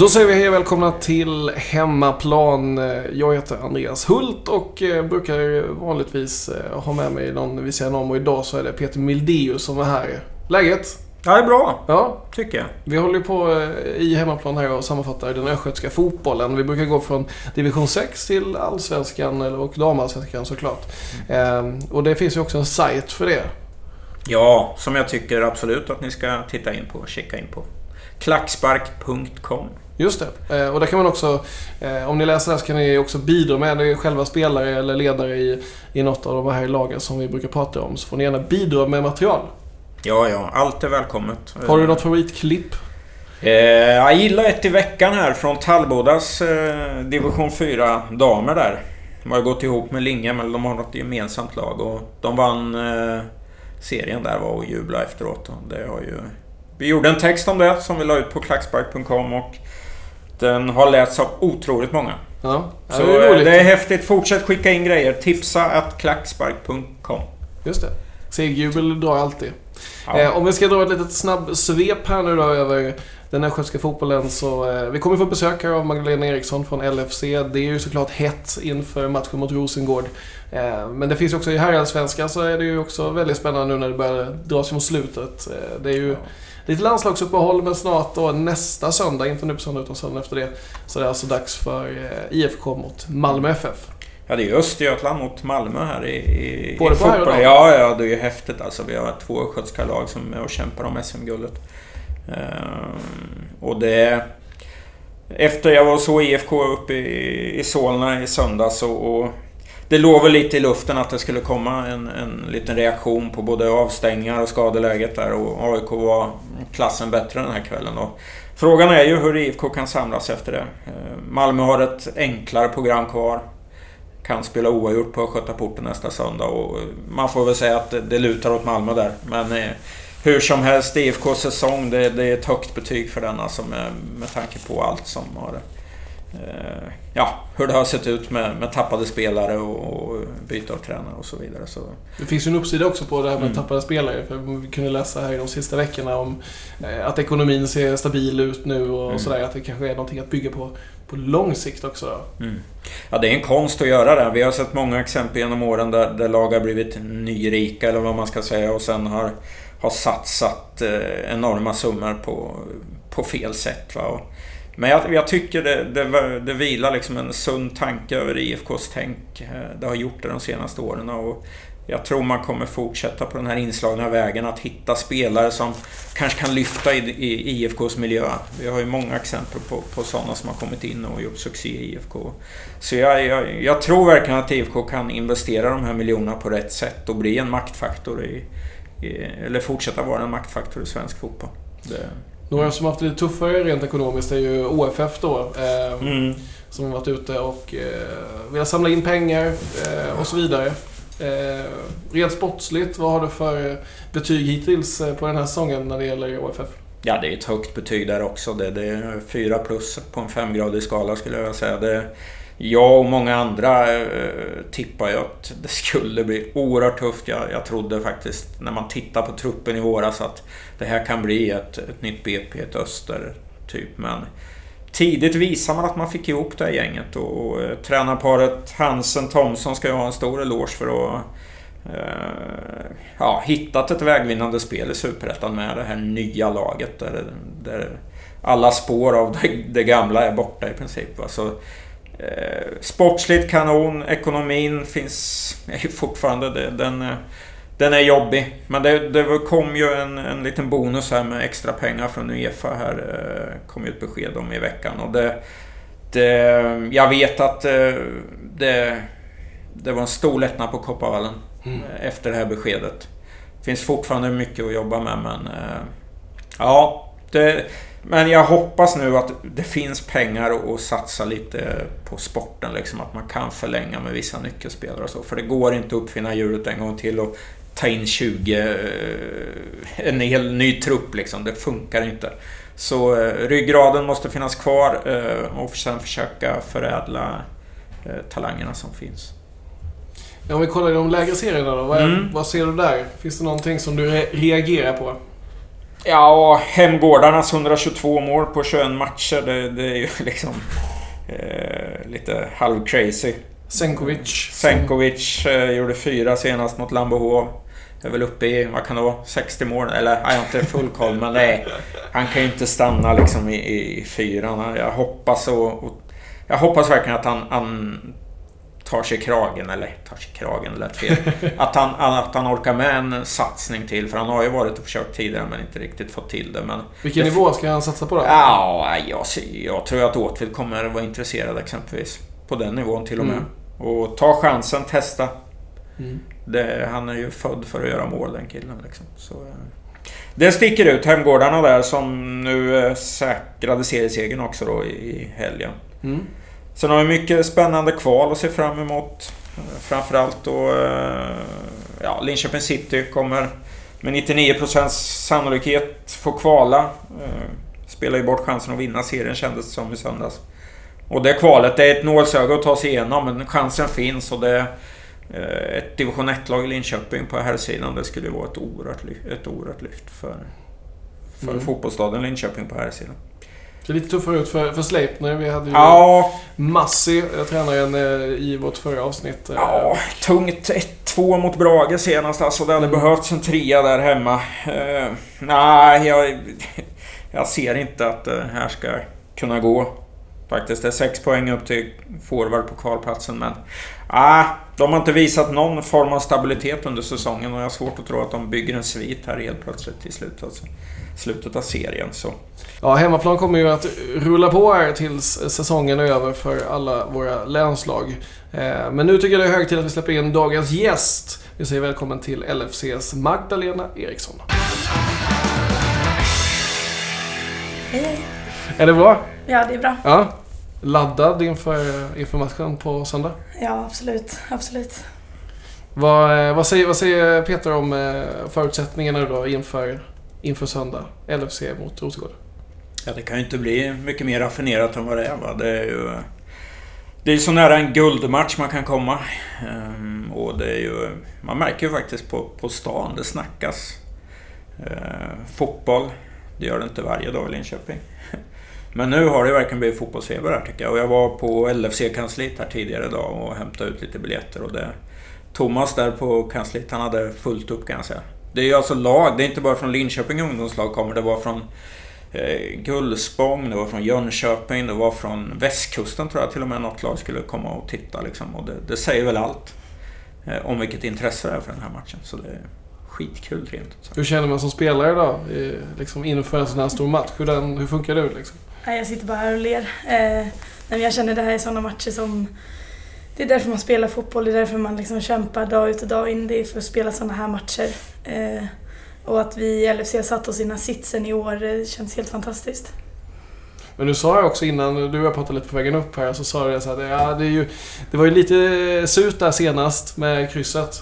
Då säger vi hej och välkomna till Hemmaplan. Jag heter Andreas Hult och eh, brukar vanligtvis eh, ha med mig någon vid sidan om och idag så är det Peter Mildeus som är här. Läget? Ja, det är bra. Ja, tycker jag. Vi håller på eh, i Hemmaplan här och sammanfattar den östgötska fotbollen. Vi brukar gå från division 6 till allsvenskan och damallsvenskan såklart. Mm. Och det finns ju också en sajt för det. Ja, som jag tycker absolut att ni ska titta in på, kika in på. Klackspark.com Just det. Eh, och där kan man också, eh, om ni läser det så kan ni också bidra med det själva spelare eller ledare i, i något av de här lagen som vi brukar prata om. Så får ni gärna bidra med material. Ja, ja. Allt är välkommet. Har du något favoritklipp? Eh, jag gillar ett i veckan här från Tallbodas eh, division 4 damer där. De har gått ihop med Linge men de har något gemensamt lag och de vann eh, serien där var och jubla efteråt. Det har ju... Vi gjorde en text om det som vi la ut på klackspark.com och den har lästs av otroligt många. Ja, Så det är, det är häftigt. Fortsätt skicka in grejer. Tipsa att klackspark.com. Just det. Segjubel drar alltid. Ja. Eh, om vi ska dra ett litet snabb svep här nu då över den östgötska fotbollen så... Eh, vi kommer få besök här av Magdalena Eriksson från LFC. Det är ju såklart hett inför matchen mot Rosengård. Eh, men det finns ju också i herrallsvenskan så är det ju också väldigt spännande nu när det börjar dra sig mot slutet. Eh, det är ju... Ja lite landslagsuppehåll men snart då nästa söndag, inte nu på söndag utan söndag efter det. Så det är alltså dags för eh, IFK mot Malmö FF. Ja, det är Östergötland mot Malmö här i, i Både på här och Ja, ja, det är ju häftigt alltså. Vi har två östgötska lag som är och kämpar om SM-guldet. Ehm, och det... Efter jag var så IFK uppe i, i Solna i söndags och, och det låg väl lite i luften att det skulle komma en, en liten reaktion på både avstängningar och skadeläget där och AIK var klassen bättre den här kvällen. Och frågan är ju hur IFK kan samlas efter det. Eh, Malmö har ett enklare program kvar. Kan spela oavgjort på Östgötaporten nästa söndag och eh, man får väl säga att det, det lutar åt Malmö där. Men eh, hur som helst, IFKs säsong, det, det, är ett högt betyg för denna alltså med, med tanke på allt som har ja, hur det har sett ut med, med tappade spelare och, och byte av tränare och så vidare. Så. Det finns ju en uppsida också på det här med mm. tappade spelare. För vi kunde läsa här de sista veckorna om eh, att ekonomin ser stabil ut nu och, mm. sådär. Att det kanske är någonting att bygga på på lång sikt också. Mm. Ja, det är en konst att göra det. Vi har sett många exempel genom åren där, där lag har blivit nyrika eller vad man ska säga och sen har, har satsat eh, enorma summor på, på fel sätt. Va? Och, men jag, jag tycker det, det, det vilar liksom en sund tanke över IFKs tänk. Eh, det har gjort det de senaste åren. Och jag tror man kommer fortsätta på den här inslagna vägen att hitta spelare som kanske kan lyfta i, i IFKs miljö. Vi har ju många exempel på, på sådana som har kommit in och gjort succé i IFK. Så jag, jag, jag tror verkligen att IFK kan investera de här miljonerna på rätt sätt och bli en maktfaktor i, i eller fortsätta vara en maktfaktor i svensk fotboll. Det, några som har haft det lite tuffare rent ekonomiskt är ju OFF då. Eh, mm. Som har varit ute och eh, velat samla in pengar eh, och så vidare. Eh, rent sportsligt, vad har du för betyg hittills eh, på den här säsongen när det gäller OFF? Ja, det är ett högt betyg där också. Det, det är fyra plus på en femgradig skala skulle jag säga. Det, jag och många andra eh, ju att det skulle bli oerhört tufft. Jag, jag trodde faktiskt när man tittar på truppen i våras att det här kan bli ett, ett nytt BP, ett Öster, typ. Men tidigt visar man att man fick ihop det här gänget och, och eh, tränarparet Hansen-Thomsson ska ju ha en stor eloge för att eh, ja, hittat ett vägvinnande spel i Superettan med det här nya laget där, där alla spår av det, det gamla är borta i princip. Va? Så, eh, sportsligt kanon, ekonomin finns är ju fortfarande den den är jobbig. Men det, det kom ju en, en liten bonus här med extra pengar från Uefa här. Eh, kom ju ett besked om i veckan. Och det, det, jag vet att eh, det, det var en stor lättnad på Kopparvallen mm. Eh, efter det här beskedet. Det finns fortfarande mycket att jobba med men... Ja, det, men jag hoppas nu att det finns pengar att satsa lite på sporten. Liksom, att man kan förlänga med vissa nyckelspelare och så. För det går inte att uppfinna hjulet en gång till. Och ta in 20, eh, en hel ny trupp liksom. Det funkar inte. Så eh, ryggraden måste finnas kvar eh, och sen försöka förädla talangerna som finns. Ja, om vi kollar i de lägre serierna då. Vad, är, mm. vad ser du där? Finns det någonting som du re reagerar på? Ja, Hemgårdarnas 122 mål på 21 matcher, det, det är ju liksom eh, lite halv crazy. Senkovic. Senkovic eh, gjorde fyra senast mot Lambohov. är väl uppe i, vad kan det vara, 60 mål? Eller jag har inte full koll, men nej. Han kan ju inte stanna liksom i, i, i fyran. Jag hoppas och, och, Jag hoppas verkligen att han, han tar sig kragen, eller tar sig kragen lät fel. Att han, att han orkar med en satsning till, för han har ju varit och försökt tidigare men inte riktigt fått till det. Men Vilken det, nivå ska han satsa på då? Ja, jag, jag tror att Åtvid kommer vara intresserad exempelvis. På den nivån till och med. Mm. Och ta chansen, testa. Mm. Det, han är ju född för att göra mål den killen. Liksom. Så, eh, det sticker ut, Hemgårdarna där som nu eh, säkrade seriesegern också då i helgen. Mm. Sen har vi mycket spännande kval att se fram emot. Framförallt då... Eh, ja, Linköping City kommer med 99% sannolikhet få kvala. Eh, spelar ju bort chansen att vinna serien kändes det som i söndags. Och det kvalet, det är ett nålsöga att ta sig igenom men chansen finns och det är eh, ett division 1-lag i Linköping på här sidan Det skulle vara ett oerhört, ett oerhört lyft för, för mm. fotbollsstaden Linköping på här sidan. Det är lite tuffare ut för, för Sleipner. Vi hade ju ja. Massi, tränaren eh, i vårt förra avsnitt. Eh. Ja, tungt. 1-2 mot Brage senast alltså. Det hade mm. behövts en trea där hemma. Uh, nej, jag, jag ser inte att det här ska kunna gå. Faktiskt. Det är sex poäng upp till forward på kvalplatsen men... Ah, de har inte visat någon form av stabilitet under säsongen och jag har svårt att tro att de bygger en svit här helt plötsligt i slutet, alltså, slutet av serien. Så. Ja, hemmaplan kommer ju att rulla på här tills säsongen är över för alla våra länslag. Eh, men nu tycker jag det är hög tid att vi släpper in dagens gäst. Vi säger välkommen till LFCs Magdalena Eriksson. Hej, hej. Är det bra? Ja, det är bra. Ja. Laddad inför, inför matchen på söndag? Ja, absolut. absolut. Vad, eh, vad, säger, vad säger Peter om eh, förutsättningarna då inför, inför söndag? LFC mot Rosengård? Ja, det kan ju inte bli mycket mer raffinerat än vad det är. Va? Det är ju... Det är så nära en guldmatch man kan komma. Ehm, och det är ju... Man märker ju faktiskt på, på stan, det snackas. Ehm, fotboll, det gör det inte varje dag i Linköping. Men nu har det verkligen blivit fotbollsfeber här tycker jag. Och jag var på LFC-kansliet här tidigare idag och hämtade ut lite biljetter. Och det, Thomas där på kansliet, han hade fullt upp kan jag säga. Det är ju alltså lag, det är inte bara från Linköping ungdomslag kommer, det var från eh, Gullspång, det var från Jönköping, det var från västkusten tror jag till och med något lag skulle komma och titta. Liksom. Och det, det säger väl allt eh, om vilket intresse det är för den här matchen. Så det är skitkul rent Hur känner man som spelare då? Liksom inför en sån här stor match? Hur, den, hur funkar du? Liksom? Jag sitter bara här och ler. Eh, jag känner det här är sådana matcher som... Det är därför man spelar fotboll, det är därför man liksom kämpar dag ut och dag in. Det är för att spela sådana här matcher. Eh, och att vi i LFC har satt oss i den här sitsen i år det känns helt fantastiskt. Men du sa ju också innan, du och jag pratade lite på vägen upp här, så sa du så att ja, det, är ju, det var ju lite surt där senast med krysset.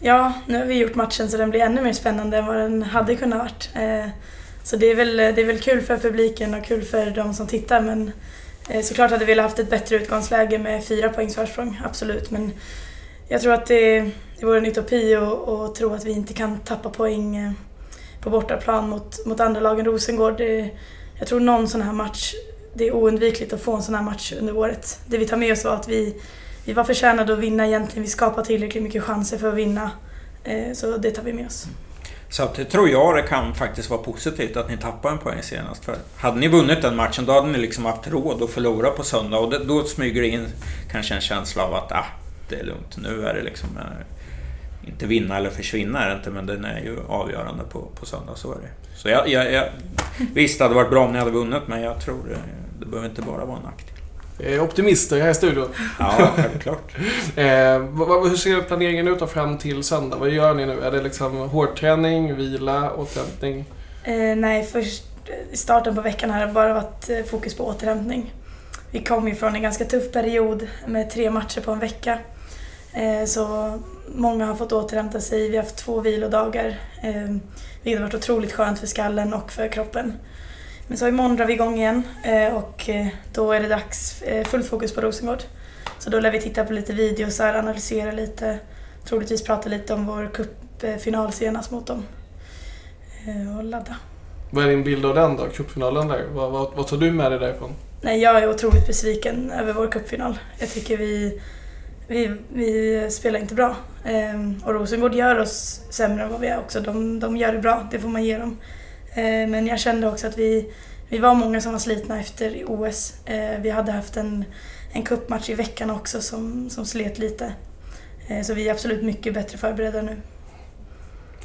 Ja, nu har vi gjort matchen så den blir ännu mer spännande än vad den hade kunnat varit. Eh, så det är, väl, det är väl kul för publiken och kul för de som tittar men eh, såklart hade vi velat haft ett bättre utgångsläge med fyra poängs försprång, absolut. Men jag tror att det, det vore en utopi att tro att vi inte kan tappa poäng eh, på bortaplan mot, mot andra lagen Rosengård. Det, jag tror någon sån här match, det är oundvikligt att få en sån här match under året. Det vi tar med oss var att vi, vi var förtjänade att vinna egentligen. Vi skapade tillräckligt mycket chanser för att vinna. Eh, så det tar vi med oss. Så att, eh, tror jag det kan faktiskt vara positivt att ni tappade en poäng senast. För hade ni vunnit den matchen då hade ni liksom haft råd att förlora på söndag och det, då smyger det in kanske en känsla av att ah, det är lugnt. Nu är det liksom... Eh, inte vinna eller försvinna är det inte, men den är ju avgörande på, på söndag. Så är det. Så jag, jag, jag, visst, det hade varit bra om ni hade vunnit, men jag tror det, det behöver inte bara vara en nackdel. Optimister här i studion. Ja, självklart. eh, hur ser planeringen ut fram till söndag? Vad gör ni nu? Är det liksom hårdträning, vila, återhämtning? Eh, nej, först i starten på veckan har det bara varit eh, fokus på återhämtning. Vi kom ju från en ganska tuff period med tre matcher på en vecka. Eh, så många har fått återhämta sig. Vi har haft två vilodagar. Det vilket har varit otroligt skönt för skallen och för kroppen. Men så imorgon drar vi igång igen eh, och då är det dags fullt fokus på Rosengård. Så då lär vi titta på lite videos, analysera lite, troligtvis prata lite om vår cupfinal senast mot dem och ladda. Vad är din bild av den då, cupfinalen där? Vad, vad, vad tar du med dig därifrån? Nej, jag är otroligt besviken över vår cupfinal. Jag tycker vi, vi, vi spelar inte bra. Ehm, och Rosengård gör oss sämre än vad vi är också. De, de gör det bra, det får man ge dem. Ehm, men jag kände också att vi, vi var många som var slitna efter OS. Ehm, vi hade haft en, en cupmatch i veckan också som, som slet lite. Ehm, så vi är absolut mycket bättre förberedda nu.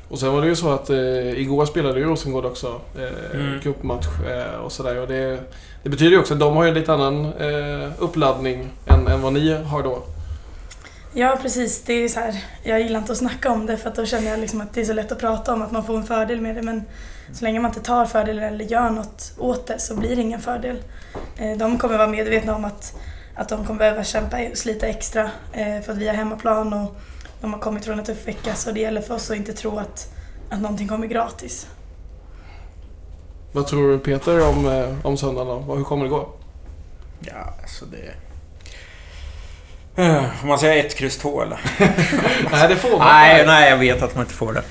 Och sen var det ju så att eh, igår spelade ju Rosengård också eh, Mm. cupmatch eh, och sådär. Och det, det betyder ju också att de har ju en lite annan eh, uppladdning än, än vad ni har då. Ja, precis. Det är ju så här, jag gillar inte att snacka om det för att då känner jag liksom att det är så lätt att prata om att man får en fördel med det. Men så länge man inte tar fördel eller gör något åt det så blir det ingen fördel. Eh, De kommer vara medvetna om att, att de kommer behöva kämpa och slita extra eh, för att vi har hemmaplan och de har kommit från en tuff vecka så det gäller för oss att inte tro att, att någonting kommer gratis. Vad tror du Peter om, eh, om söndagen då? Vad- Hur kommer det gå? Ja, alltså det... Eh, Om man säger ett kryss två eller? Nej, det får man Nej, nej, jag vet att man inte får det.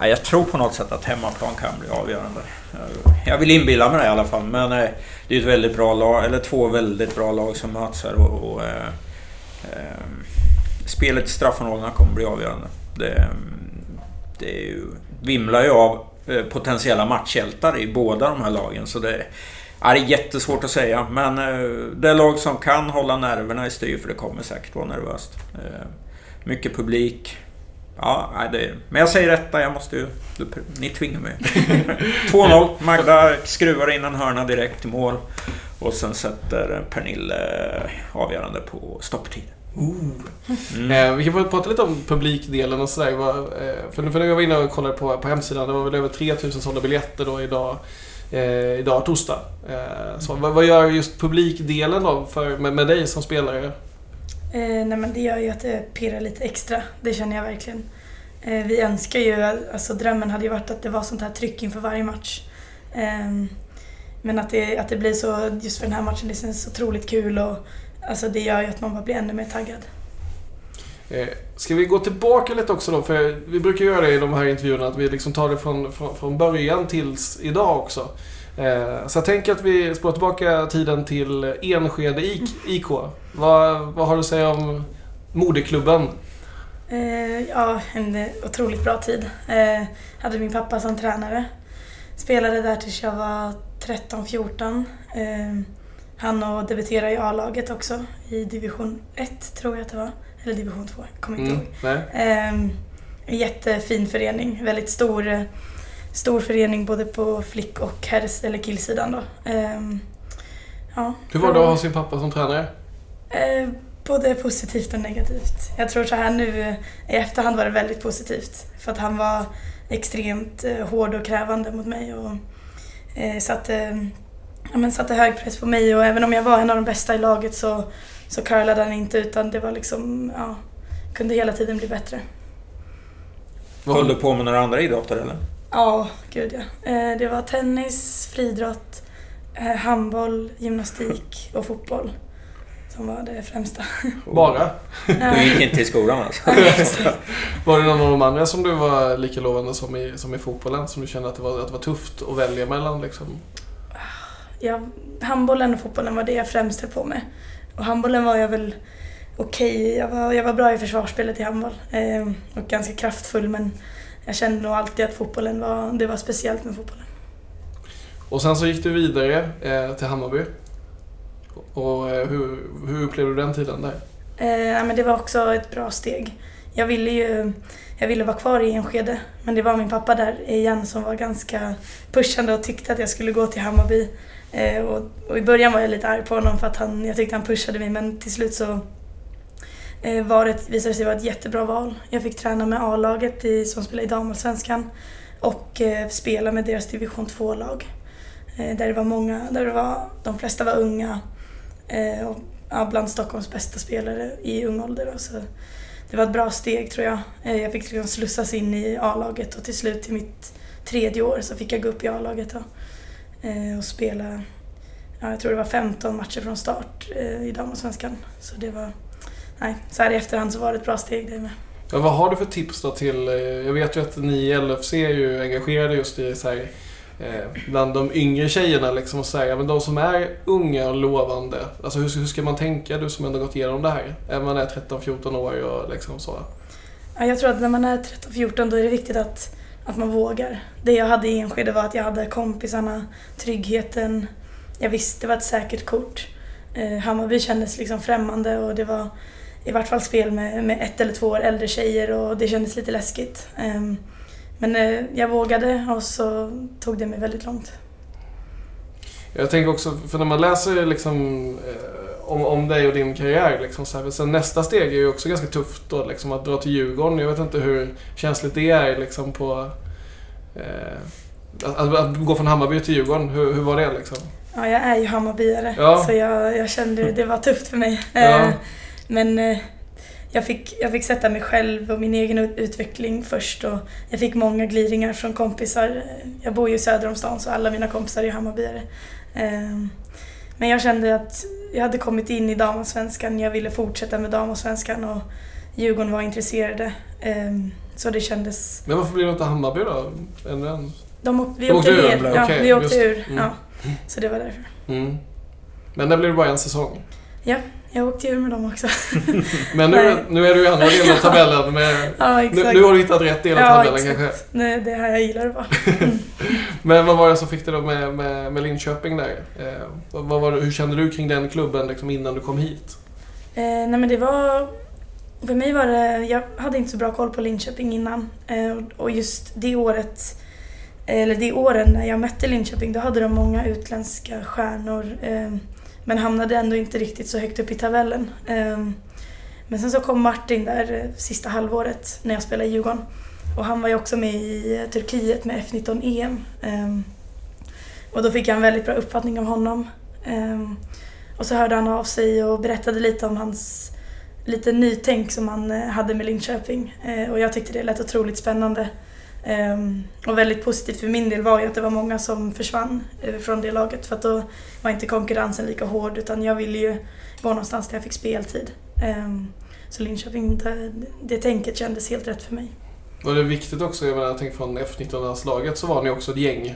Nej, jag tror på något sätt att hemmaplan kan bli avgörande. Eh, Jag vill inbilla mig det i alla fall, men eh, det är ett väldigt bra lag, eller två väldigt bra lag som möts här och... och eh, ehm, spelet i straffområdena kommer bli avgörande. Det, det ju, vimlar ju av eh, potentiella matchhjältar i båda de här lagen, så det... Ja, det är jättesvårt att säga, men eh, det är lag som kan hålla nerverna i styr för det kommer säkert vara nervöst. Eh, mycket publik. Ja, det, men jag säger detta, jag måste ju... Du, ni tvingar mig. 2-0. Magda skruvar in en hörna direkt i mål. Och sen sätter Pernille avgörande på stopptid. Mm. Eh, vi kan få prata lite om publikdelen och sådär. Eh, för, när jag var inne och kollade på, på hemsidan, det var väl över 3000 sålda biljetter då idag, eh, idag torsdag. Eh, så, vad, vad gör just publikdelen då för, med, med dig som spelare? Eh, nej men det gör ju att det pirrar lite extra, det känner jag verkligen. Eh, vi önskar ju, alltså drömmen hade ju varit att det var sånt här tryck inför varje match. Eh, men att det, att det blir så just för den här matchen, det känns otroligt kul och alltså det gör ju att man bara blir ännu mer taggad. Eh, ska vi gå tillbaka lite också då? För vi brukar göra det i de här intervjuerna, att vi liksom tar det från, från, från början tills idag också. Eh, så jag tänker att vi spårar tillbaka tiden till Enskede IK. Vad, vad har du att säga om moderklubben? Eh, ja, en otroligt bra tid. Eh, hade min pappa som tränare. Spelade där tills jag var 13-14. Han och debuterade i A-laget också i division 1 tror jag att det var. Eller division 2, jag kommer inte Mm, ihåg. Eh, en jättefin förening. Väldigt stor, eh, stor förening både på flick och herrs eller killsidan då. Eh, ja, Hur var det att ha sin pappa som tränare? Eh, både positivt och negativt. Jag tror så här nu eh, i efterhand var det väldigt positivt. För att han var extremt eh, hård och krävande mot mig och eh, satte, ja, men satte hög press på mig och även om jag var en av de bästa i laget så, så curlade han inte utan det var liksom, ja, kunde hela tiden bli bättre. Höll du på med några andra idrotter eller? Ja, gud ja. Eh, det var tennis, friidrott, eh, handboll, gymnastik och fotboll som var det främsta. Bara? Du gick inte till skolan alltså? Var det någon av de andra som du var lika lovande som i, som i fotbollen? Som du kände att det var, att det var tufft att välja mellan liksom? Ja, handbollen och fotbollen var det jag främst höll på med. Och handbollen var jag väl okej. Jag, var, jag var bra i försvarsspelet i handboll. Eh, och ganska kraftfull men jag kände nog alltid att fotbollen var, det var speciellt med fotbollen. Och sen så gick du vidare eh, till Hammarby. Och eh, hur, hur upplevde du den tiden där? Eh, men det var också ett bra steg. Jag ville ju jag ville vara kvar i Enskede men det var min pappa där igen som var ganska pushande och tyckte att jag skulle gå till Hammarby. Eh, och, och i början var jag lite arg på honom för att han, jag tyckte han pushade mig men till slut så eh, var det, visade det sig vara ett jättebra val. Jag fick träna med A-laget i, som spelar i damallsvenskan och eh, spela med deras division 2-lag. Eh, där det var många, där det var, de flesta var unga eh, och ja, bland Stockholms bästa spelare i ung ålder. då, Så det var ett bra steg tror jag. Eh, Jag fick liksom slussas in i A-laget och till slut i mitt tredje år så fick jag gå upp i A-laget och spela, ja, jag tror det var 15 matcher från start eh, i damallsvenskan. Så det var, nej, så här i efterhand så var det ett bra steg det med. Ja, vad har du för tips då till... Jag vet ju att ni i LFC är ju engagerade just i så här, eh, bland de yngre tjejerna liksom och säga, men de som är unga och lovande. Alltså hur, hur ska man tänka, du som ändå gått igenom det här? Även man är 13-14 år och liksom så. Ja, jag tror att när man är 13-14 då är det viktigt att, att man vågar. Det jag hade i Enskede var att jag hade kompisarna, tryggheten. Jag visste det var ett säkert kort. Eh, Hammarby kändes liksom främmande och det var i vart fall spel med, med ett eller två år äldre tjejer och det kändes lite läskigt. Eh, men eh, jag vågade och så tog det mig väldigt långt. Jag tänker också, för när man läser liksom, eh, om, om dig och din karriär, liksom, så här, sen nästa steg är ju också ganska tufft då, liksom, att dra till Djurgården. Jag vet inte hur känsligt det är liksom, på... Eh, att, att, gå från Hammarby till Djurgården, hur, hur var det liksom? Ja, jag är ju Hammarbyare, ja. så jag, jag kände det var tufft för mig. Ja. Eh, men eh, jag fick, jag fick sätta mig själv och min egen utveckling först och jag fick många gliringar från kompisar. Jag bor ju söder om stan så alla mina kompisar är Hammarbyare. Men jag kände att jag hade kommit in i damallsvenskan, jag ville fortsätta med damallsvenskan och Djurgården var intresserade. Ehm, så det kändes... Men varför blev det inte Hammarby då? Än De, vi åkte, åkte ur? Ja, okay, vi åkte ur. Mm. Ja. Så det var därför. Mm. Men det blev bara en säsong? Ja, jag åkte ur med dem också. Men nu, nu är du i andra delen av tabellen. Med, ja, nu, nu, har du hittat rätt del av ja, tabellen exakt. kanske? Nej, det här jag gillar det bara. Men vad var det som fick dig då med, med, med Linköping där? Eh, vad var det, hur kände du kring den klubben liksom innan du kom hit? Eh, nej men det var... För mig var det... Jag hade inte så bra koll på Linköping innan. Eh, och just det året... Eller de åren när jag mötte Linköping, då hade de många utländska stjärnor. Men hamnade ändå inte riktigt så högt upp i tabellen. Ehm, men sen så kom Martin där eh, sista halvåret när jag spelade i Djurgården. Och han var ju också med i eh, Turkiet med F19 EM. Ehm, och då fick jag en väldigt bra uppfattning om honom. Ehm, och så hörde han av sig och berättade lite om hans lite nytänk som han eh, hade med Linköping. Och jag tyckte det lät otroligt spännande. Um, och väldigt positivt för min del var ju att det var många som försvann uh, från det laget för att då var inte konkurrensen lika hård utan jag ville ju gå någonstans där jag fick speltid. Um, så Linköping, det, det tänket kändes helt rätt för mig. Var det viktigt också, jag menar, jag tänker från F19-landslaget så var ni också ett gäng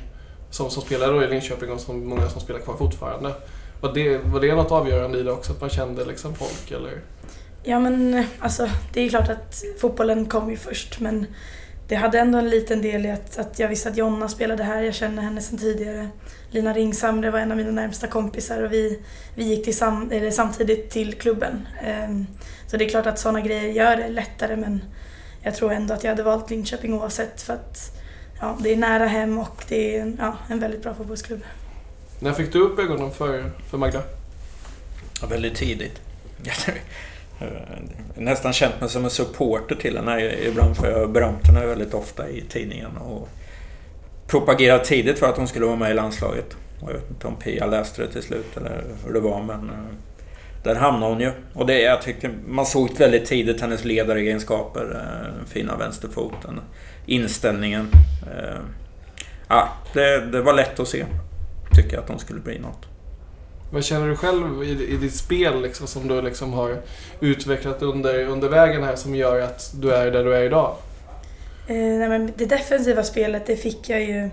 som, som spelade då i Linköping och som, många som spelar kvar fortfarande. Var det, var det något avgörande i det också, att man kände liksom folk eller? Ja men alltså, det är klart att fotbollen kom ju först men det hade ändå en liten del i att, att jag visste att Jonna spelade här, jag känner henne sedan tidigare. Lina Ringsamre var en av mina närmsta kompisar och vi, vi gick till sam, eller samtidigt till klubben. Um, så det är klart att sådana grejer gör det lättare men jag tror ändå att jag hade valt Linköping oavsett för att ja, det är nära hem och det är ja, en väldigt bra fotbollsklubb. När fick du upp ögonen för, för Magda? Ja, väldigt tidigt. Eh, nästan känt mig som en supporter till henne ibland för jag har berömt henne väldigt ofta i tidningen och propagerat tidigt för att hon skulle vara med i landslaget. Jag vet inte om Pia läste det till slut eller hur det var men eh, där hamnade hon ju. Och det jag tycker man såg väldigt tidigt hennes ledaregenskaper, den fina vänsterfoten, inställningen. Ja, det, det var lätt att se. Tycker jag att hon skulle bli något. Vad känner du själv i, i ditt spel liksom, som du liksom har utvecklat under, under vägen här som gör att du är där du är idag? Eh, nej, men det defensiva spelet det fick jag ju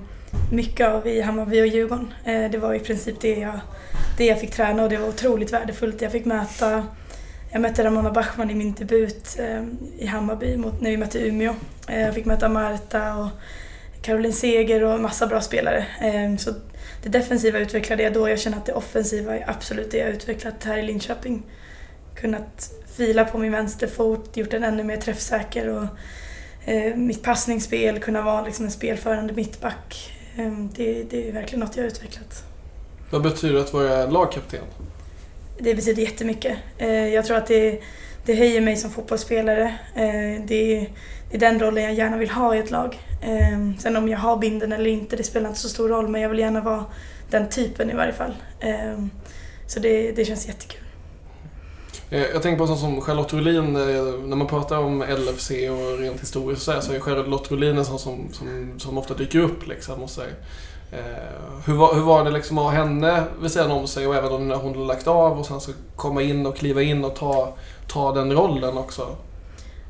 mycket av i Hammarby och Djurgården. Eh, det var i princip det jag, det jag fick träna och det var otroligt värdefullt. Jag fick möta jag mötte Ramona Bachmann i min debut eh, i Hammarby mot, när vi mötte Umeå. Eh, jag fick möta Marta och Caroline Seger och massa bra spelare. Eh, så det defensiva utvecklade jag då. Jag känner att det offensiva är absolut det jag utvecklat här i Linköping. Kunnat fila på min vänsterfot, gjort den ännu mer träffsäker och eh, mitt passningsspel, kunna vara liksom en spelförande mittback. Eh, det, det är verkligen något jag har utvecklat. Vad betyder det att vara lagkapten? Det betyder jättemycket. Eh, jag tror att det, det höjer mig som fotbollsspelare. Eh, det, det är den rollen jag gärna vill ha i ett lag. Eh, sen om jag har binden eller inte, det spelar inte så stor roll men jag vill gärna vara den typen i varje fall. Eh, så det, det känns jättekul. Eh, jag tänker på en sån som Charlotte Rolin, eh, när man pratar om LFC och rent historiskt så, så är Charlotte Rolin en sån som, som, som ofta dyker upp. Liksom, och så eh, hur, var, hur var det liksom att ha henne vid sidan om sig och även när hon hade lagt av och sen så komma in och kliva in och ta, ta den rollen också?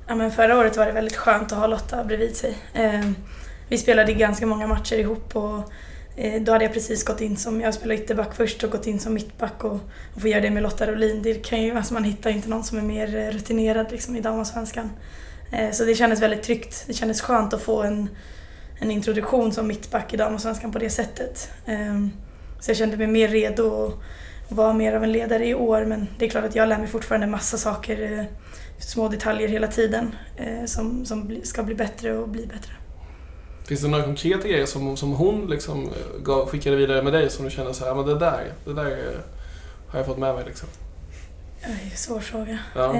Ja, men förra året var det väldigt skönt att ha Lotta bredvid sig. Eh, vi spelade ganska många matcher ihop och eh, då hade jag precis gått in som, jag spelade ytterback först och gått in som mittback och, och få göra det med Lotta Rolin. Det kan ju, alltså man hittar inte någon som är mer eh, rutinerad liksom, i damallsvenskan. Eh, så det kändes väldigt tryggt. Det kändes skönt att få en, en introduktion som mittback i damallsvenskan på det sättet. Eh, så jag kände mig mer redo att vara mer av en ledare i år men det är klart att jag lär mig fortfarande massa saker, eh, små detaljer hela tiden som, som ska bli bättre och bli bättre. Finns det några konkreta grejer som, som hon liksom gav, skickade vidare med dig som du känner så här, men det där, det där har jag fått med mig liksom? Svår fråga. Ja.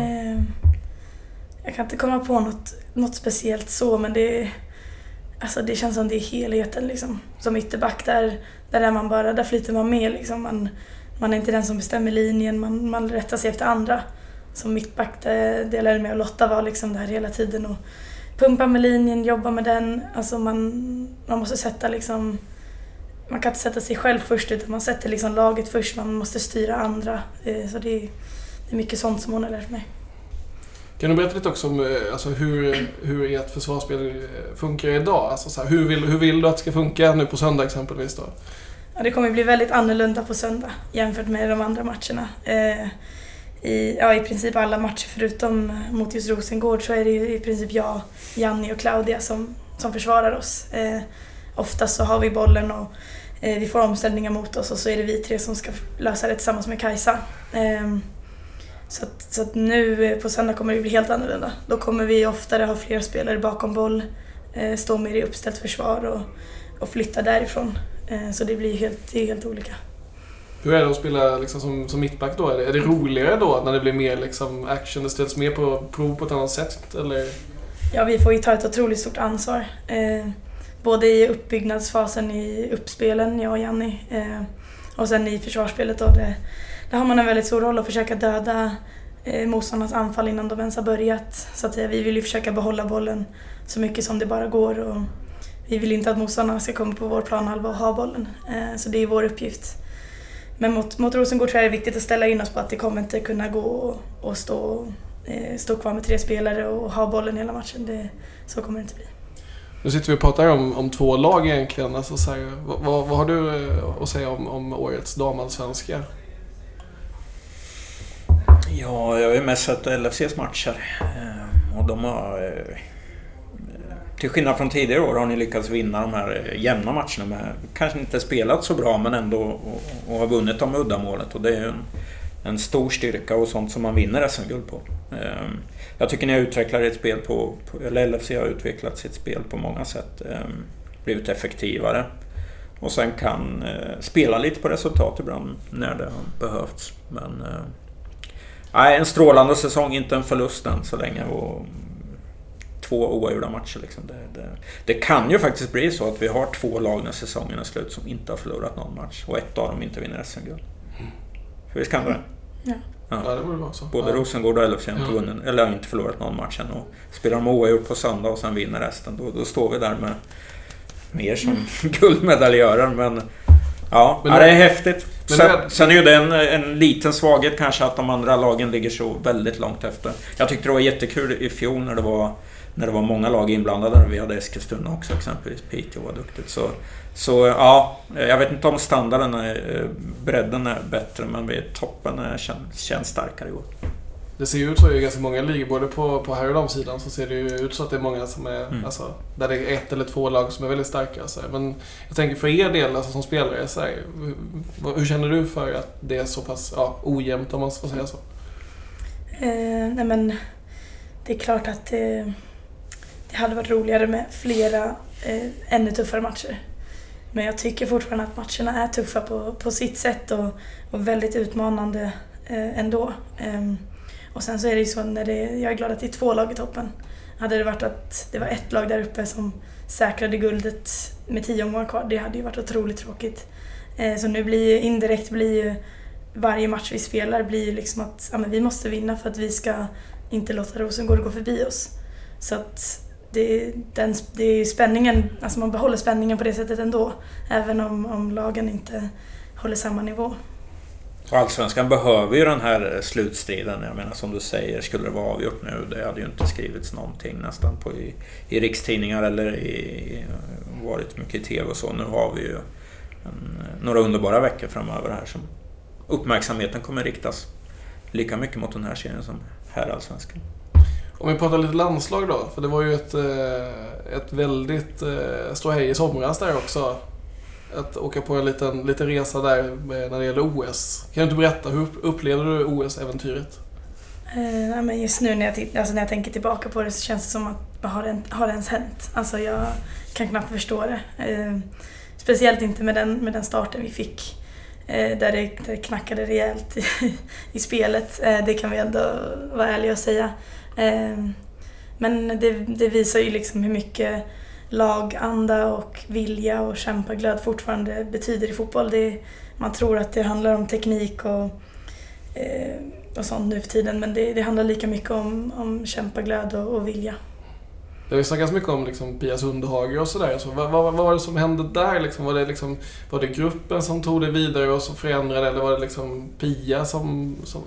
Jag kan inte komma på något, något speciellt så men det, alltså det känns som det är helheten liksom. Som ytterback där, där är man bara, där flyter man med liksom. Man, man är inte den som bestämmer linjen, man, man rättar sig efter andra. Som mittback, lärde mig och Lotta var liksom där hela tiden och pumpa med linjen, jobba med den. Alltså man, man måste sätta liksom man kan inte sätta sig själv först utan man sätter liksom laget först, man måste styra andra. Eh, så det är, det är mycket sånt som hon har lärt mig. Kan du berätta lite också om eh, alltså, hur, hur ert försvarsspel eh, funkar idag? Alltså, så här, hur, vill, hur vill du att det ska funka nu på söndag exempelvis? Då? Ja, det kommer bli väldigt annorlunda på söndag jämfört med de andra matcherna. Eh, i, ja, I princip alla matcher förutom mot just Rosengård så är det ju i princip jag, Janni och Claudia som, som försvarar oss. Eh, oftast så har vi bollen och eh, vi får omställningar mot oss och så är det vi tre som ska lösa det tillsammans med Kajsa. Eh, så att, så att nu eh, på söndag kommer det bli helt annorlunda. Då kommer vi oftare ha fler spelare bakom boll, eh, stå mer i uppställt försvar och, och flytta därifrån. Eh, så det blir helt, det är helt olika. Hur är det att spela liksom som, som mittback då? Är det, är det roligare då när det blir mer liksom action, det ställs mer på prov på ett annat sätt? Eller? Ja, vi får ju ta ett otroligt stort ansvar. Eh, både i uppbyggnadsfasen i uppspelen, jag och Janni, eh, och sen i försvarsspelet. Då, det, där har man en väldigt stor roll att försöka döda eh, motståndarnas anfall innan de ens har börjat. Så att, eh, vi vill ju försöka behålla bollen så mycket som det bara går. Och vi vill inte att motståndarna ska komma på vår planhalva och ha bollen. Eh, så det är vår uppgift. Men mot, mot Rosengård tror jag det är viktigt att ställa in oss på att det kommer inte kunna gå att stå, eh, stå kvar med tre spelare och ha bollen hela matchen. Det, så kommer det inte bli. Nu sitter vi och pratar om, om två lag egentligen. Alltså, så här, vad, vad, har du eh, att säga om, om årets damallsvenska? Ja, jag har ju mest sett LFCs matcher. Eh, och de har... Till skillnad från tidigare år har ni lyckats vinna de här eh, jämna matcherna med... Kanske inte spelat så bra men ändå och, och har vunnit dem med uddamålet. Och det är ju en, en stor styrka och sånt som man vinner SM-guld på. Ehm, jag tycker ni har utvecklat ert spel på... Eller LFC har utvecklat sitt spel på många sätt. Ehm, blivit effektivare. Och sen kan eh, spela lite på resultat ibland när det har behövts. Men eh, Nej, en strålande säsong, inte en förlust än så länge. Och två oavgjorda matcher. Liksom. Det, det, det, kan ju faktiskt bli så att vi har två lag när säsongen är slut som inte har förlorat någon match och ett av dem inte vinner SM-guld. För visst kan det ja. ja. Ja. det borde vara så. Både ja. Rosengård och LFC har inte, vunnit, eller har inte förlorat någon match än. Och spelar de oavgjort på söndag och sen vinner resten, då, då står vi där med mer som mm. guldmedaljörer. Men Ja, men ja, det är häftigt. Sen, är... sen är ju det en, en liten svaghet kanske att de andra lagen ligger så väldigt långt efter. Jag tyckte det var jättekul i fjol när det var, när det var många lag inblandade. Vi hade Eskilstuna också exempelvis. Piteå var duktigt. Så, så ja, jag vet inte om standarden, är, bredden är bättre men vi, toppen är, känns, känns starkare i år. Det ser ju ut så i ganska många ligor, både på, på här och damsidan så ser det ju ut så att det är många som är, mm. alltså, där det är ett eller två lag som är väldigt starka. Så Men jag tänker för er del, alltså, som spelare, så här, hur, hur, känner du för att det är så pass ja, ojämnt om man får säga så? Eh, nej men, det är klart att det, det hade varit roligare med flera eh, ännu tuffare matcher. Men jag tycker fortfarande att matcherna är tuffa på, på sitt sätt och, och väldigt utmanande eh, ändå. Ehm, och sen så är det ju så när det, jag är glad att det är två lag i toppen. Hade det varit att det var ett lag där uppe som säkrade guldet med tio omgångar kvar, det hade ju varit otroligt tråkigt. Ehm, så nu blir ju indirekt blir ju varje match vi spelar blir ju liksom att ja, men vi måste vinna för att vi ska inte låta Rosengård gå förbi oss. Så att det, den, det är spänningen, alltså man behåller spänningen på det sättet ändå. Även om, om lagen inte håller samma nivå. Allsvenskan behöver ju den här slutstriden. Jag menar som du säger, skulle det vara avgjort nu, det hade ju inte skrivits någonting nästan på i, i rikstidningar eller i, varit mycket i TV och så. Nu har vi ju en, några underbara veckor framöver här som uppmärksamheten kommer riktas lika mycket mot den här serien som här Allsvenskan. Om vi pratar lite landslag då, för det var ju ett, eh, ett väldigt eh, ståhej i somras där också. Att åka på en liten, liten resa där när det gäller OS. Kan du inte berätta, hur upplevde du OS-äventyret? Eh, men just nu när jag, alltså när jag tänker tillbaka på det så känns det som att har det, har det ens hänt? Alltså jag kan knappt förstå det. Eh, speciellt inte med den, med den starten vi fick. Eh, där, det, där det knackade rejält i, i spelet. Eh, det kan vi ändå vara ärliga och säga. Ehm, men det, det, visar ju liksom hur mycket laganda och vilja och kämpaglöd fortfarande betyder i fotboll. Det, man tror att det handlar om teknik och, eh, och sånt nu för tiden men det, det handlar lika mycket om, om kämpaglöd och, och vilja. Det har ju snackats mycket om liksom Pia Sundhage och sådär. Alltså, vad, vad, vad, var det som hände där? Liksom, var, det liksom, var det gruppen som tog det vidare och så förändrade eller var det liksom Pia som... som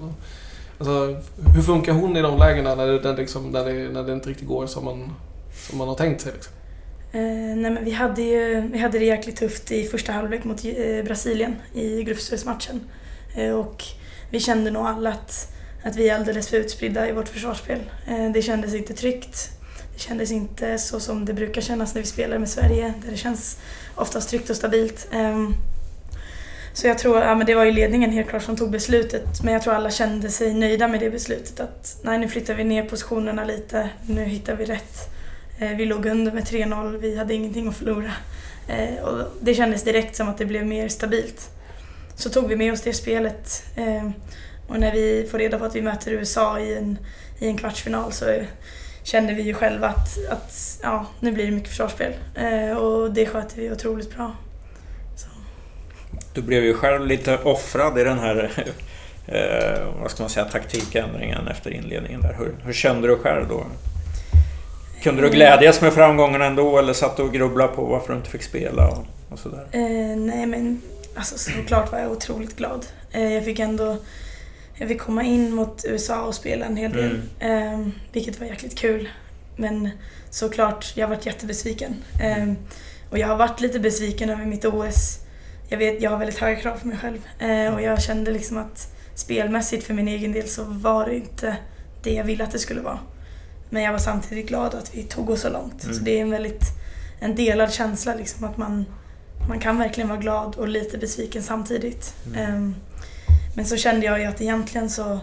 alltså, hur funkar hon i de lägena när det, liksom, när det, när det inte riktigt går som man, som man har tänkt sig? Liksom? Eh, nej men vi, hade ju, vi hade det jäkligt tufft i första halvlek mot eh, Brasilien i gruppspelsmatchen. Eh, och vi kände nog alla att, att vi är alldeles för utspridda i vårt försvarsspel. Eh, det kändes inte tryggt. Det kändes inte så som det brukar kännas när vi spelar med Sverige, där det känns oftast tryggt och stabilt. Ehm, så jag tror, ja men det var ju ledningen helt klart som tog beslutet, men jag tror alla kände sig nöjda med det beslutet. Att nej, nu flyttar vi ner positionerna lite, nu hittar vi rätt. Eh, vi låg under med 3-0, vi hade ingenting att förlora. Eh, och det kändes direkt som att det blev mer stabilt. Så tog vi med oss det spelet. Eh, och när vi får reda på att vi möter USA i en, i en kvartsfinal så kände vi ju själva att, att ja, nu blir det mycket försvarsspel. Och det sköter vi otroligt bra. Du blev ju själv lite offrad i den här eh, vad ska man säga, taktikändringen efter inledningen. Där. Hur, hur kände du själv då? Kunde du eh. glädjas med framgången ändå eller satt du och grubblade på varför du inte fick spela och, och sådär? Eh, nej men alltså såklart var jag otroligt glad. Eh, jag fick ändå jag fick komma in mot USA och spela en hel del. Mm. Eh, vilket var jäkligt kul. Men såklart, jag har varit jättebesviken. Eh, och jag har varit lite besviken över mitt OS. Jag vet, jag har väldigt höga krav på mig själv. Eh, och jag kände liksom att spelmässigt för min egen del så var det inte det jag ville att det skulle vara. Men jag var samtidigt glad att vi tog oss så långt. Mm. Så det är en väldigt en delad känsla liksom att man, man kan verkligen vara glad och lite besviken samtidigt. Mm. Um, men så kände jag ju att egentligen så,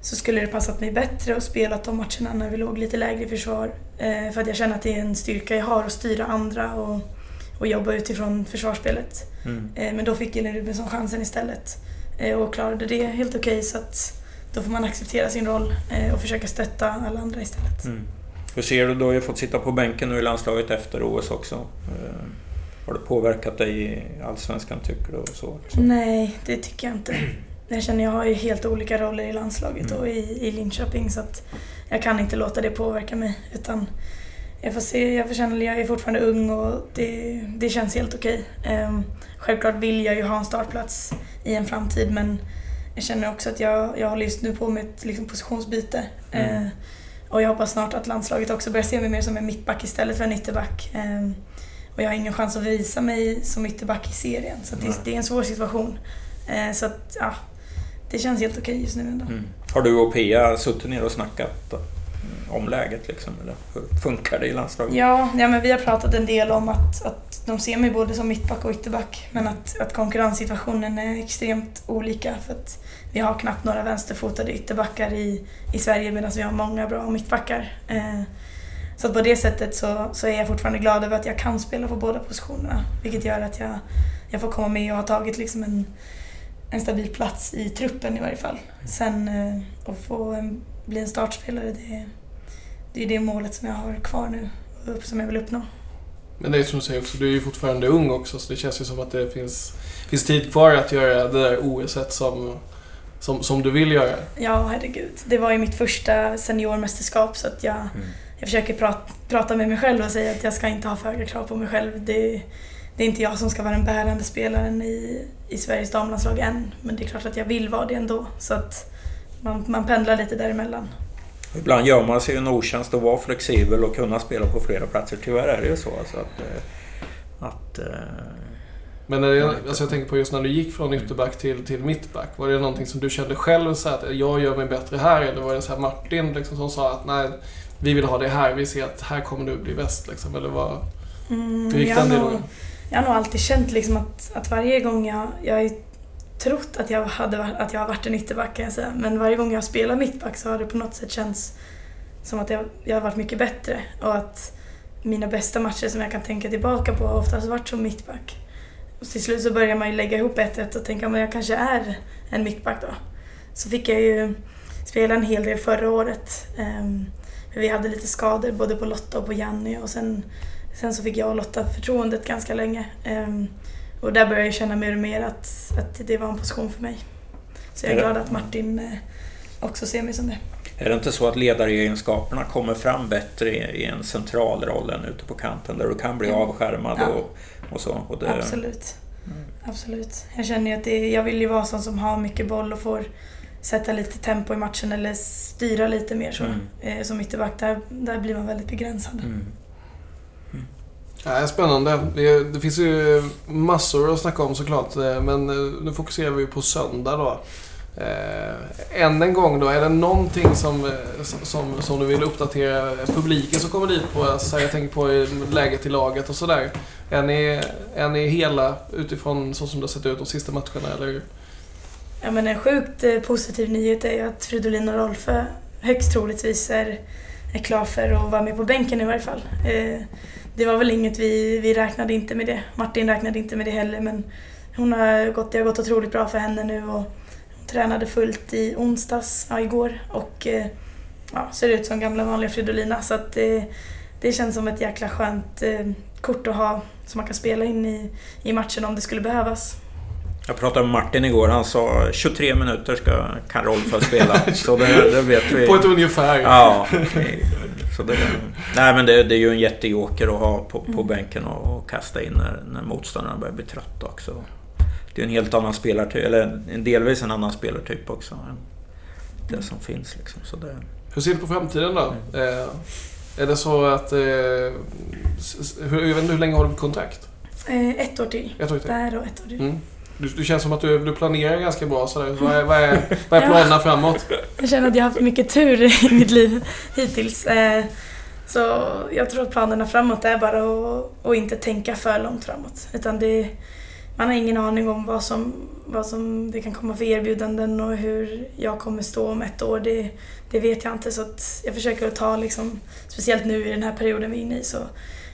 så skulle det passat mig bättre att spela de matcherna när vi låg lite lägre i försvar. Eh, för att jag känner att det är en styrka jag har att styra andra och, och jobba utifrån försvarsspelet. Mm. Eh, men då fick Elin Rubensson chansen istället eh, och klarade det helt okej okay, så att då får man acceptera sin roll eh, och försöka stötta alla andra istället. Mm. Hur ser du då? Du har fått sitta på bänken nu i landslaget efter OS också. Har det påverkat dig i Allsvenskan tycker du? Och så, så? Nej, det tycker jag inte. Jag känner jag har ju helt olika roller i landslaget mm. och i, i Linköping så att jag kan inte låta det påverka mig. Utan jag får se, jag får känna, jag är fortfarande ung och det, det känns helt okej. Um, självklart vill jag ju ha en startplats i en framtid men jag känner också att jag, jag håller just nu på med ett liksom, positionsbyte. Mm. Uh, och jag hoppas snart att landslaget också börjar se mig mer som en mittback istället för en ytterback. Um, och jag har ingen chans att visa mig som ytterback i serien. Så det, det, är en svår situation. Uh, så att, ja, det känns helt okej just nu ändå. Mm. Har du och Pia suttit ner och snackat om läget liksom? Eller hur funkar det i landslaget? Ja, ja men vi har pratat en del om att, att de ser mig både som mittback och ytterback. Men att, att konkurrenssituationen är extremt olika. För att vi har knappt några vänsterfotade ytterbackar i, i Sverige medan vi har många bra mittbackar. Eh, så på det sättet så, så är jag fortfarande glad över att jag kan spela på båda positionerna. Vilket gör att jag, jag får komma med och ha tagit liksom en, en stabil plats i truppen i varje fall. Sen eh, att få en, bli en startspelare, det, det är det målet som jag har kvar nu och som jag vill uppnå. Men det är som du säger också, du är ju fortfarande ung också så det känns ju som att det finns, finns tid kvar att göra det där OS som, som, som du vill göra. Ja, herregud. Det var ju mitt första seniormästerskap så att jag, mm. jag försöker prata, prata med mig själv och säga att jag ska inte ha för höga krav på mig själv. Det, det är inte jag som ska vara den bärande spelaren i, i Sveriges damlandslag än. Men det är klart att jag vill vara det ändå. Så att man, man pendlar lite däremellan. Ibland gör man sig en otjänst att vara flexibel och kunna spela på flera platser. Tyvärr är det ju så. Alltså att, eh, att, eh, men när det, alltså jag tänker på just när du gick från ytterback till, till mittback. Var det någonting som du kände själv så att jag gör mig bättre här? Eller var det så Martin liksom som sa att nej, vi vill ha det här. Vi ser att här kommer du bli bäst. Liksom, eller vad, mm, hur gick den dialogen? Jag har nog alltid känt liksom att, att varje gång jag... Jag trott att jag, hade, att jag har varit en ytterback kan jag säga. Men varje gång jag spelat mittback så har det på något sätt känts som att jag, jag har varit mycket bättre. Och att mina bästa matcher som jag kan tänka tillbaka på har oftast varit som mittback. Och till slut så börjar man ju lägga ihop ett ett och tänka att jag kanske är en mittback då. Så fick jag ju spela en hel del förra året. Ehm, vi hade lite skador både på Lotta och på Janny och sen, sen så fick jag och Lotta förtroendet ganska länge. Ehm, och där började jag känna mer och mer att, att det var en position för mig. Så jag är glad att Martin eh, också ser mig som det. Är det inte så att ledaregenskaperna kommer fram bättre i en central roll än ute på kanten där du kan bli avskärmad ja. och, och så? Och det... Absolut. Mm. Absolut. Jag känner ju att det, jag vill ju vara sån som har mycket boll och får sätta lite tempo i matchen eller styra lite mer så. Mm. Eh, som ytterback, där, där blir man väldigt begränsad. Mm. Mm. Ja, spännande. Det, det, finns ju massor att snacka om såklart. Eh, men eh, nu fokuserar vi på söndag då. Eh, än en gång då, är det någonting som, som, som du vill uppdatera publiken som kommer dit på? Alltså, jag tänker på läget i laget och sådär. Är ni, är ni hela utifrån så som det har sett ut de sista matcherna? Eller? Ja, men en sjukt positiv nyhet är ju att Fridolin och Rolfö högst troligtvis är, är klar för att vara med på bänken i varje fall. Eh, det var väl inget vi, vi räknade inte med det. Martin räknade inte med det heller men hon har gått, det har gått otroligt bra för henne nu och hon tränade fullt i onsdags, ja, igår och eh, ja, ser ut som gamla vanliga Fridolina. Så att det, det känns som ett jäkla skönt kort att ha som man kan spela in i, i matchen om det skulle behövas. Jag pratade med Martin igår. Han sa 23 minuter ska, kan Rolf spela. så det, det, vet vi. På ett ungefär. Ja. Så det, nej men det, det är ju en jättejoker att ha på, på mm. bänken och, och, kasta in när, när motståndarna börjar bli trötta också det är en helt annan spelartyp, eller en delvis en annan spelartyp också. Än det som finns liksom. Så det... Hur ser du på framtiden då? Mm. Eh, är det så att... Eh, hur, jag vet inte, hur länge har du kontrakt? Eh, ett år till. Ett år till? Där och ett år till. Mm. Du, du, känns som att du, du planerar ganska bra. Sådär. Vad, är, vad, är, vad är planerna framåt? Jag känner att jag har haft mycket tur i mitt liv hittills. Eh, så jag tror att planerna framåt är bara att, att inte tänka för långt framåt. Utan det, man har ingen aning om vad som, vad som det kan komma för erbjudanden och hur jag kommer stå om ett år. Det, det vet jag inte. Så jag försöker att ta, liksom, speciellt nu i den här perioden vi är inne i, så,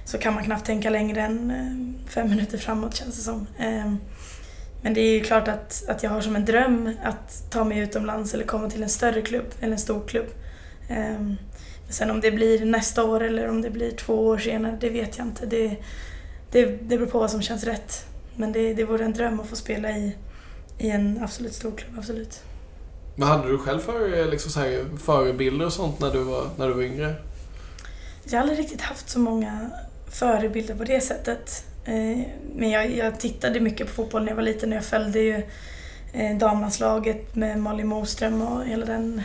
så kan man knappt tänka längre än eh, fem minuter framåt känns det som. Men det är ju klart att, att jag har som en dröm att ta mig utomlands eller komma till en större klubb eller en stor klubb. Ehm, sen om det blir nästa år eller om det blir två år senare, det vet jag inte. Det, det, det beror på vad som känns rätt. Men det, det vore en dröm att få spela i, i en absolut stor klubb, absolut. Vad hade du själv för liksom så här, förebilder och sånt när du, var, när du var yngre? Jag har aldrig riktigt haft så många förebilder på det sättet. Eh, men jag, jag tittade mycket på fotboll när jag var liten och jag följde ju eh, damlandslaget med Malin Moström och hela den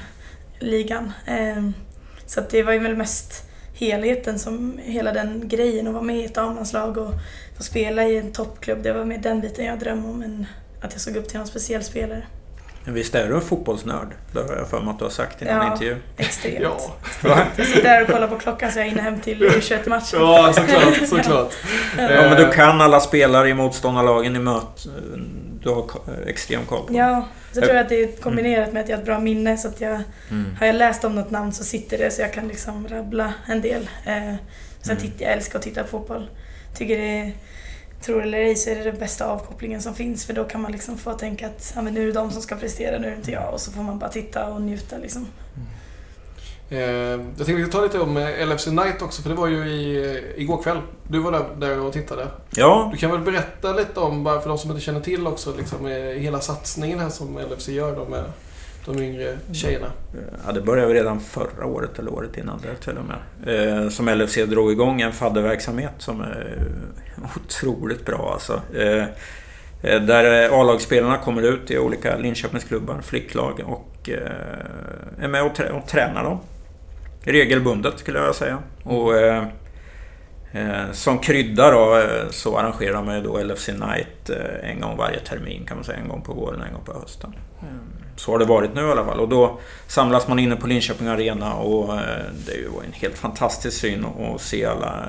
ligan. Eh, så det var ju väl mest helheten, som hela den grejen att vara med i ett damlandslag och få spela i en toppklubb. Det var mer den biten jag drömde om än att jag såg upp till någon speciell spelare. Men visst är du en fotbollsnörd? Det har jag för mig att du har sagt i någon ja, intervju. Extremt. ja, extremt. Jag sitter där och kollar på klockan så jag hinner hem till U21-matchen. Ja, såklart. såklart. ja. ja, men du kan alla spelare i motståndarlagen i möt. Du har extrem koll på Ja, så tror jag att det är kombinerat med att jag har ett bra minne. Så att jag, mm. Har jag läst om något namn så sitter det så jag kan liksom rabbla en del. Eh, sen mm. tittar jag älskar att titta på fotboll. Tycker det är, tror eller ej så är det den bästa avkopplingen som finns för då kan man liksom få tänka att ja, men nu är det de som ska prestera, nu är det inte jag. Och så får man bara titta och njuta liksom. Mm. Eh, jag tänkte ta lite om eh, LFC Night också, för det var ju i, eh, igår kväll. Du var där, där och tittade. Ja. Du kan väl berätta lite om, bara för de som inte känner till också, liksom, hela satsningen här som LFC gör då med de yngre tjejerna? Ja, det började redan förra året eller året innan det till och med. Eh, som LFC drog igång en fadderverksamhet som är otroligt bra alltså. Eh, eh där A-lagsspelarna kommer ut i olika Linköpingsklubbar, flicklag och eh, är med och, trä och tränar dem. Regelbundet skulle jag säga. Och, eh, Eh, som krydda då eh, så arrangerar man ju då LFC Night eh, en gång varje termin kan man säga. En gång på våren och en gång på hösten. Mm. Så har det varit nu i alla fall. Och då samlas man inne på Linköping Arena och det är ju en helt fantastisk syn att se alla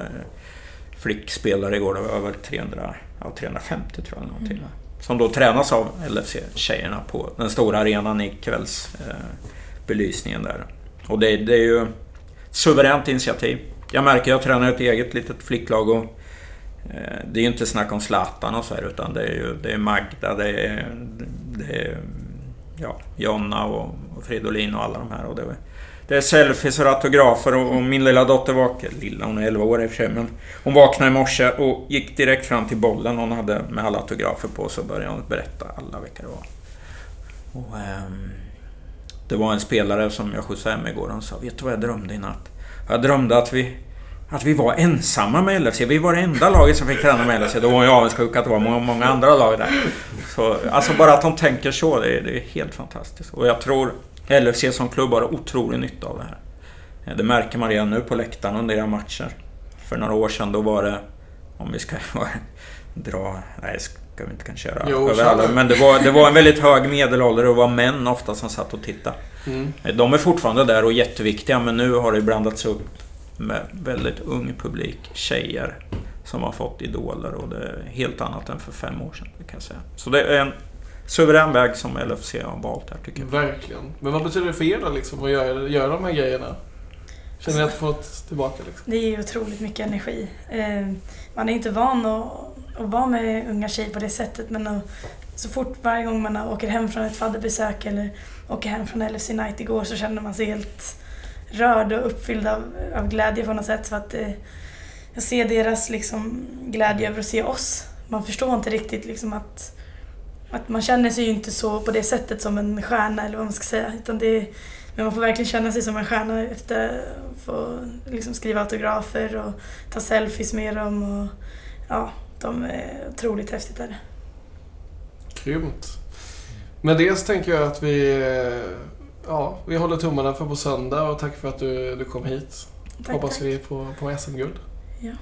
flickspelare igår. Det var över 300, ja, 350 tror jag. Någonting, mm. Som då tränas av LFC-tjejerna på den stora arenan i kvällsbelysningen där. Och det, det är ju ett suveränt initiativ jag märker, jag tränar ett eget litet flicklag och eh, det är ju inte snack om Zlatan och så här, utan det är ju det är Magda, det är, det är ja, Jonna och, och Fridolin och alla de här. Och det, det är selfies och autografer och, och min lilla dotter vaknade, lilla hon är 11 år i och för sig, men hon vaknade i morse och gick direkt fram till bollen hon hade med alla autografer på så började hon berätta alla vilka det var. Och, ähm, det var en spelare som jag skjutsade hem igår han hon sa Vet du vad jag drömde i natt? Jag drömde att vi, att vi var ensamma med LFC. Vi var det enda laget som fick träna med LFC. Då var jag avundsjuk att det var många, många andra lag där. Så, alltså bara att de tänker så, det är, det är helt fantastiskt. Och jag tror LFC som klubb har otrolig nytta av det här. Det märker man redan nu på läktaren under era matcher. För några år sedan då var det, om vi ska dra... Nej, ska vi inte kan köra jo, alla. Men det var, det var en väldigt hög medelålder och det var män ofta som satt och tittade. Mm. De är fortfarande där och jätteviktiga men nu har det blandats upp med väldigt ung publik, tjejer som har fått idoler och det är helt annat än för fem år sedan. Kan jag säga. Så det är en suverän väg som LFC har valt här tycker jag. Verkligen. Men vad betyder det för er då liksom, att göra, göra de här grejerna? Känner ni att fått tillbaka? Liksom? Det är otroligt mycket energi. Eh, man är inte van att, att vara med unga tjejer på det sättet men så fort varje gång man åker hem från ett fadderbesök eller åker hem från LFC Night igår så känner man sig helt rörd och uppfylld av, av glädje på något sätt. För att, eh, jag ser deras liksom, glädje över att se oss. Man förstår inte riktigt liksom, att, att man känner sig ju inte så på det sättet som en stjärna eller vad man ska säga. Utan det, men man får verkligen känna sig som en stjärna efter att få liksom, skriva autografer och ta selfies med dem. Och, ja, de är otroligt häftigt. Där. Grymt. Med det så tänker jag att vi, eh, ja, vi håller tummarna för på söndag och tack för att du, du kom hit. Tack, Hoppas tack. vi på, på SM-guld. Ja.